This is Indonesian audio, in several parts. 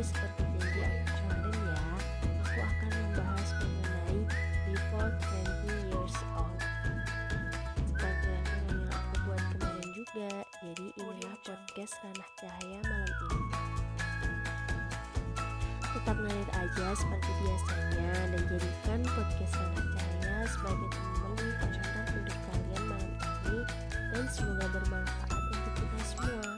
seperti janji aku kemarin ya, aku akan membahas mengenai before 20 years old. Seperti yang aku buat kemarin juga, jadi inilah podcast Ranah Cahaya malam ini. Tetap ngalir aja seperti biasanya dan jadikan podcast Ranah Cahaya sebagai teman pengantar hidup kalian malam ini dan semoga bermanfaat untuk kita semua.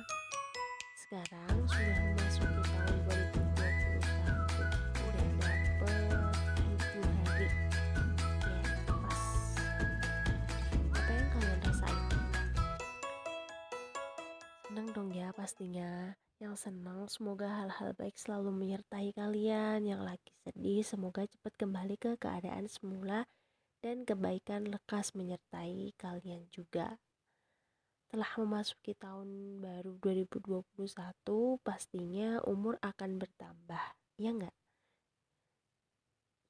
Pastinya. Yang senang semoga hal-hal baik selalu menyertai kalian. Yang lagi sedih semoga cepat kembali ke keadaan semula Dan kebaikan lekas menyertai kalian juga. Telah memasuki tahun baru 2021 pastinya umur akan bertambah ya enggak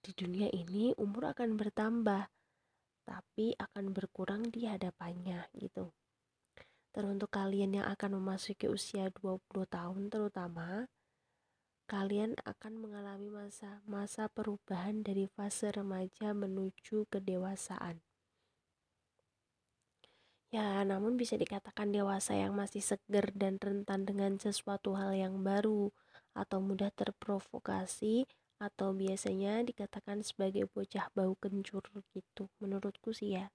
di dunia ini umur akan bertambah tapi akan berkurang di hadapannya gitu teruntuk kalian yang akan memasuki usia 20 tahun terutama kalian akan mengalami masa-masa perubahan dari fase remaja menuju kedewasaan Ya, namun bisa dikatakan dewasa yang masih seger dan rentan dengan sesuatu hal yang baru atau mudah terprovokasi atau biasanya dikatakan sebagai bocah bau kencur gitu menurutku sih ya.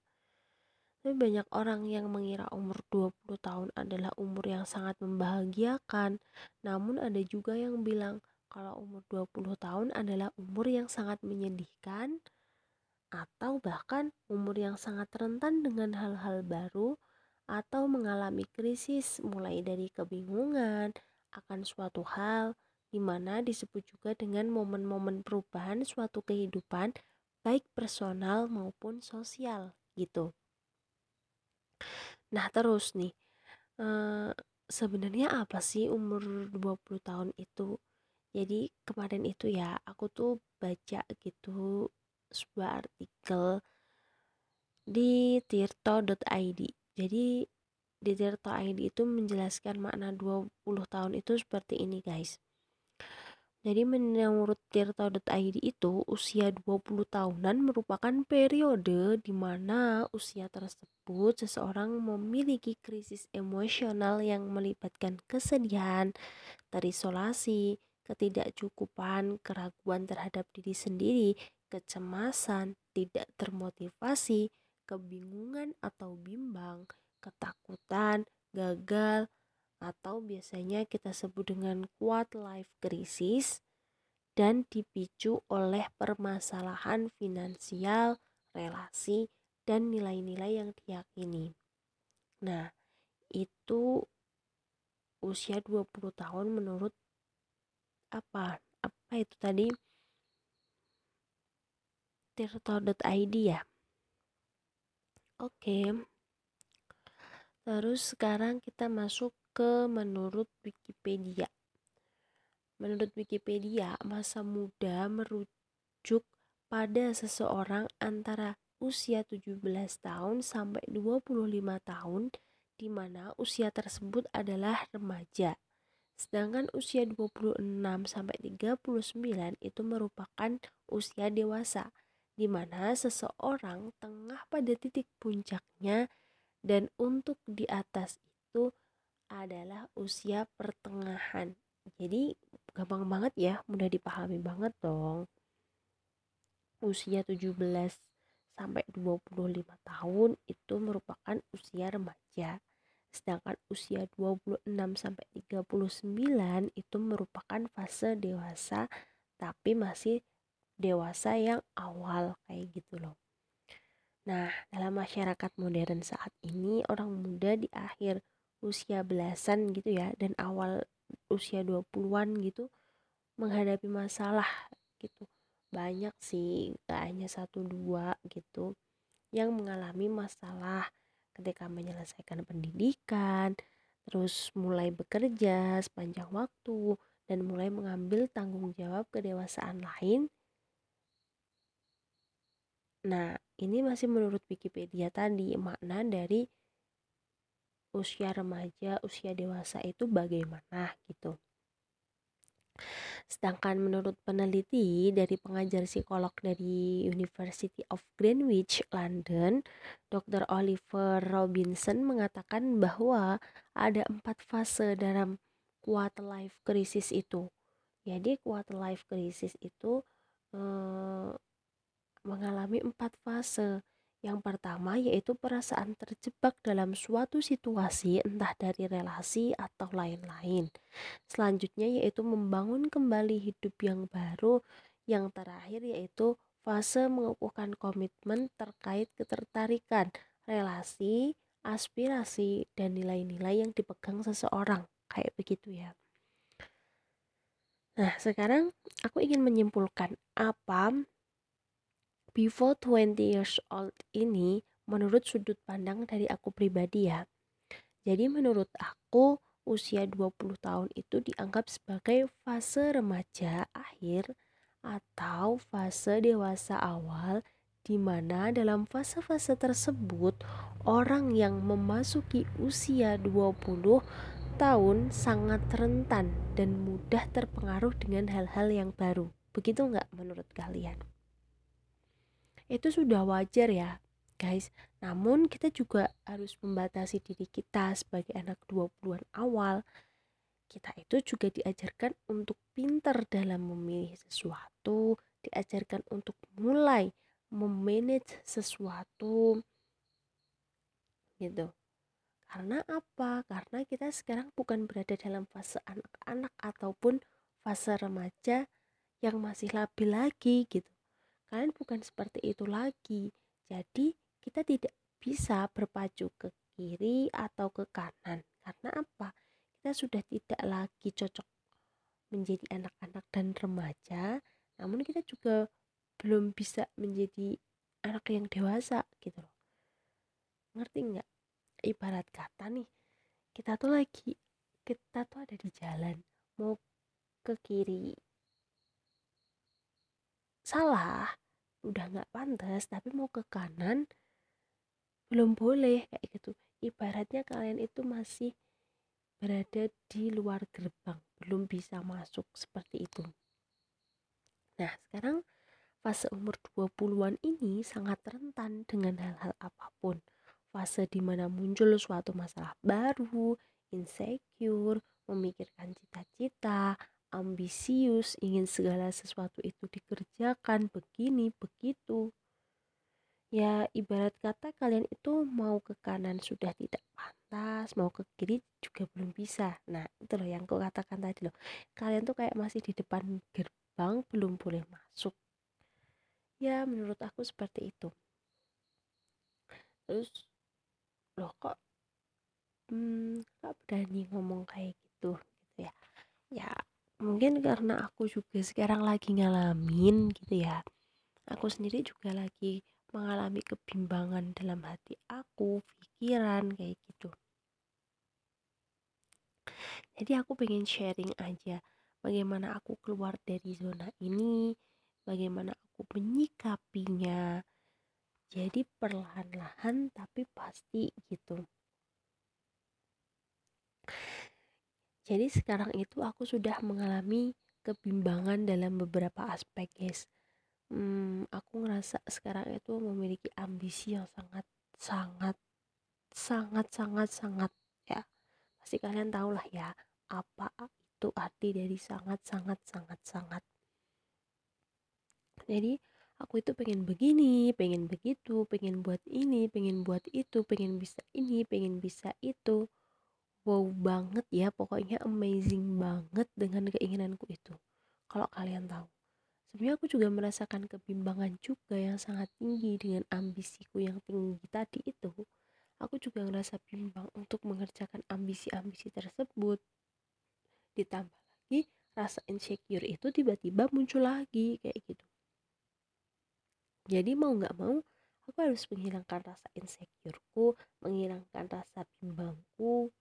Tapi banyak orang yang mengira umur 20 tahun adalah umur yang sangat membahagiakan. Namun ada juga yang bilang kalau umur 20 tahun adalah umur yang sangat menyedihkan atau bahkan umur yang sangat rentan dengan hal-hal baru atau mengalami krisis mulai dari kebingungan akan suatu hal di mana disebut juga dengan momen-momen perubahan suatu kehidupan baik personal maupun sosial gitu. Nah, terus nih eh, sebenarnya apa sih umur 20 tahun itu? Jadi kemarin itu ya aku tuh baca gitu sebuah artikel di tirto.id. Jadi di tirto.id itu menjelaskan makna 20 tahun itu seperti ini guys. Jadi menurut tirto.id itu usia 20 tahunan merupakan periode di mana usia tersebut seseorang memiliki krisis emosional yang melibatkan kesedihan, terisolasi, ketidakcukupan, keraguan terhadap diri sendiri, kecemasan, tidak termotivasi, kebingungan atau bimbang, ketakutan, gagal, atau biasanya kita sebut dengan kuat life crisis dan dipicu oleh permasalahan finansial, relasi, dan nilai-nilai yang diyakini. Nah, itu usia 20 tahun menurut apa? Apa itu tadi? tirto.id ya oke terus sekarang kita masuk ke menurut Wikipedia menurut Wikipedia masa muda merujuk pada seseorang antara usia 17 tahun sampai 25 tahun di mana usia tersebut adalah remaja. Sedangkan usia 26 sampai 39 itu merupakan usia dewasa di mana seseorang tengah pada titik puncaknya dan untuk di atas itu adalah usia pertengahan. Jadi gampang banget ya, mudah dipahami banget dong. Usia 17 sampai 25 tahun itu merupakan usia remaja. Sedangkan usia 26 sampai 39 itu merupakan fase dewasa tapi masih dewasa yang awal kayak gitu loh. Nah, dalam masyarakat modern saat ini orang muda di akhir usia belasan gitu ya dan awal usia 20-an gitu menghadapi masalah gitu. Banyak sih, gak hanya satu dua gitu yang mengalami masalah ketika menyelesaikan pendidikan, terus mulai bekerja sepanjang waktu dan mulai mengambil tanggung jawab kedewasaan lain Nah, ini masih menurut Wikipedia tadi makna dari usia remaja, usia dewasa itu bagaimana gitu. Sedangkan menurut peneliti dari pengajar psikolog dari University of Greenwich, London, Dr. Oliver Robinson mengatakan bahwa ada empat fase dalam quarter life crisis itu. Jadi quarter life crisis itu eh, mengalami empat fase. Yang pertama yaitu perasaan terjebak dalam suatu situasi entah dari relasi atau lain-lain. Selanjutnya yaitu membangun kembali hidup yang baru. Yang terakhir yaitu fase mengukuhkan komitmen terkait ketertarikan, relasi, aspirasi, dan nilai-nilai yang dipegang seseorang. Kayak begitu ya. Nah, sekarang aku ingin menyimpulkan apa before 20 years old ini menurut sudut pandang dari aku pribadi ya. Jadi menurut aku usia 20 tahun itu dianggap sebagai fase remaja akhir atau fase dewasa awal di mana dalam fase-fase tersebut orang yang memasuki usia 20 tahun sangat rentan dan mudah terpengaruh dengan hal-hal yang baru. Begitu nggak menurut kalian? Itu sudah wajar ya guys. Namun kita juga harus membatasi diri kita sebagai anak 20-an awal. Kita itu juga diajarkan untuk pinter dalam memilih sesuatu diajarkan untuk mulai memanage sesuatu gitu. Karena apa? Karena kita sekarang bukan berada dalam fase anak-anak ataupun fase remaja yang masih labil lagi gitu kalian bukan seperti itu lagi. Jadi kita tidak bisa berpacu ke kiri atau ke kanan. Karena apa? Kita sudah tidak lagi cocok menjadi anak-anak dan remaja. Namun kita juga belum bisa menjadi anak yang dewasa gitu loh. Ngerti nggak? Ibarat kata nih kita tuh lagi kita tuh ada di jalan. Mau ke kiri salah. Udah nggak pantas tapi mau ke kanan belum boleh kayak gitu. Ibaratnya kalian itu masih berada di luar gerbang belum bisa masuk seperti itu. Nah sekarang fase umur 20-an ini sangat rentan dengan hal-hal apa pun. Fase di mana muncul suatu masalah baru insecure memikirkan cita-cita ambisius, ingin segala sesuatu itu dikerjakan begini, begitu. Ya, ibarat kata kalian itu mau ke kanan sudah tidak pantas, mau ke kiri juga belum bisa. Nah, itu loh yang aku katakan tadi loh. Kalian tuh kayak masih di depan gerbang, belum boleh masuk. Ya, menurut aku seperti itu. Terus, loh kok hmm, gak berani ngomong kayak gitu gitu ya ya mungkin karena aku juga sekarang lagi ngalamin gitu ya. Aku sendiri juga lagi mengalami kebimbangan dalam hati aku pikiran kayak gitu. Jadi aku pengen sharing aja bagaimana aku keluar dari zona ini bagaimana aku menyikapinya. Jadi perlahan-lahan tapi pasti gitu Jadi sekarang itu aku sudah mengalami kebimbangan dalam beberapa aspek guys. Hmm, aku ngerasa sekarang itu memiliki ambisi yang sangat sangat sangat sangat sangat ya. Pasti kalian tahu lah ya apa itu arti dari sangat sangat sangat sangat. Jadi aku itu pengen begini, pengen begitu, pengen buat ini, pengen buat itu, pengen bisa ini, pengen bisa itu wow banget ya pokoknya amazing banget dengan keinginanku itu kalau kalian tahu. Sebenarnya aku juga merasakan kebimbangan juga yang sangat tinggi dengan ambisiku yang tinggi tadi itu. Aku juga ngerasa bimbang untuk mengerjakan ambisi-ambisi tersebut. Ditambah lagi rasa insecure itu tiba-tiba muncul lagi kayak gitu. Jadi mau nggak mau aku harus menghilangkan rasa insecureku menghilangkan rasa bimbangku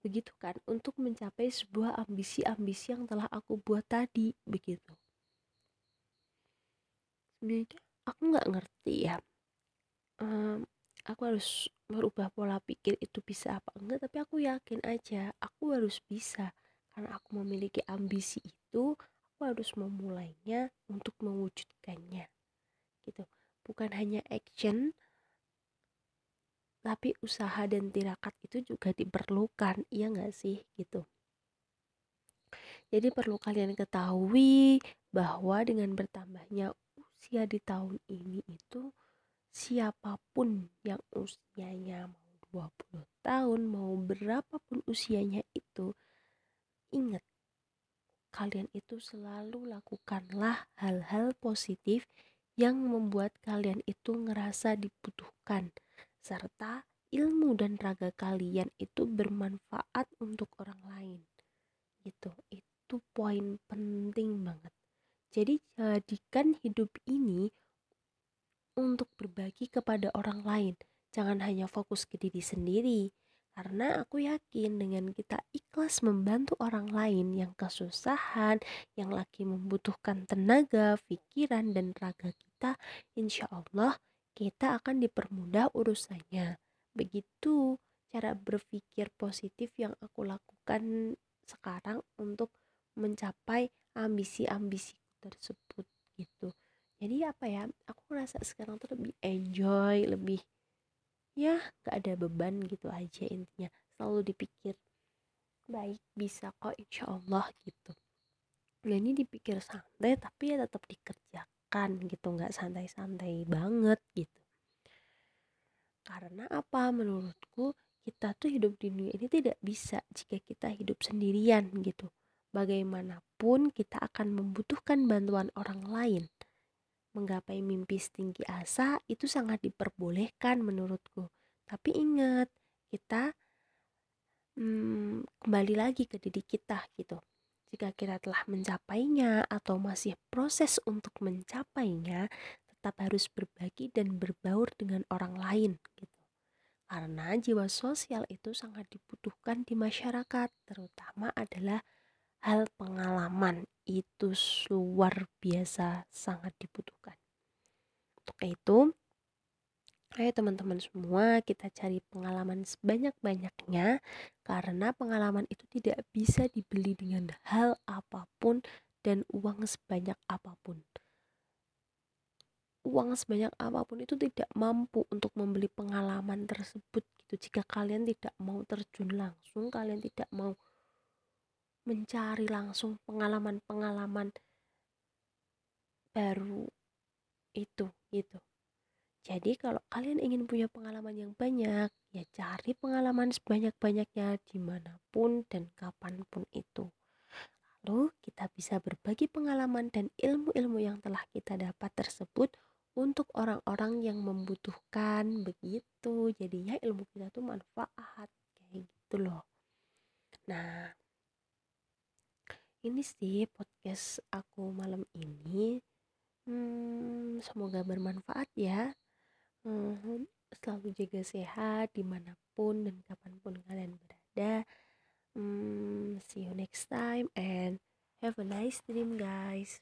begitu kan untuk mencapai sebuah ambisi-ambisi yang telah aku buat tadi begitu. Sebenarnya aku nggak ngerti ya um, aku harus merubah pola pikir itu bisa apa enggak tapi aku yakin aja aku harus bisa. Karena aku memiliki ambisi itu aku harus memulainya untuk mewujudkannya gitu. Bukan hanya action tapi usaha dan tirakat itu juga diperlukan iya nggak sih? Gitu. Jadi perlu kalian ketahui bahwa dengan bertambahnya usia di tahun ini itu siapa pun yang usianya mau 20 tahun mau berapapun usianya itu ingat kalian itu selalu lakukanlah hal-hal positif yang membuat kalian itu ngerasa dibutuhkan serta ilmu dan raga kalian itu bermanfaat untuk orang lain. Gitu. Itu poin penting banget. Jadi jadikan hidup ini untuk berbagi kepada orang lain. Jangan hanya fokus ke diri sendiri. Karena aku yakin dengan kita ikhlas membantu orang lain yang kesusahan, yang lagi membutuhkan tenaga, pikiran, dan raga kita, insya Allah kita akan dipermudah urusannya. Begitu cara berpikir positif yang aku lakukan sekarang untuk mencapai ambisi-ambisi tersebut gitu. Jadi apa ya? Aku rasa sekarang tuh lebih enjoy, lebih ya gak ada beban gitu aja intinya. Selalu dipikir baik bisa kok insya Allah gitu. Nah ini dipikir santai tapi ya tetap dikerjakan gitu nggak santai-santai banget gitu. Karena apa? Menurutku kita tuh hidup di dunia ini tidak bisa jika kita hidup sendirian gitu. Bagaimanapun kita akan membutuhkan bantuan orang lain. Menggapai mimpi setinggi asa itu sangat diperbolehkan menurutku. Tapi ingat kita hmm, kembali lagi ke diri kita gitu jika kita telah mencapainya atau masih proses untuk mencapainya tetap harus berbagi dan berbaur dengan orang lain gitu. Karena jiwa sosial itu sangat dibutuhkan di masyarakat, terutama adalah hal pengalaman itu luar biasa sangat dibutuhkan. Untuk itu, ayo teman-teman semua kita cari pengalaman sebanyak-banyaknya karena pengalaman itu tidak bisa dibeli dengan hal apa pun dan uang sebanyak apa pun. Uang sebanyak apa pun itu tidak mampu untuk membeli pengalaman tersebut gitu. Jika kalian tidak mau terjun langsung kalian tidak mau mencari langsung pengalaman-pengalaman baru itu gitu jadi kalau kalian ingin punya pengalaman yang banyak ya cari pengalaman sebanyak-banyaknya di mana pun dan kapan pun itu. Lalu kita bisa berbagi pengalaman dan ilmu-ilmu yang telah kita dapat tersebut untuk orang-orang yang membutuhkan. Begitu jadinya ilmu kita tuh manfaat kayak gitu loh. Nah ini sih podcast aku malam ini. Hmm, semoga bermanfaat ya hmm, selalu jaga sehat di mana pun dan kapan pun kalian berada. Hmm, see you next time and have a nice dream guys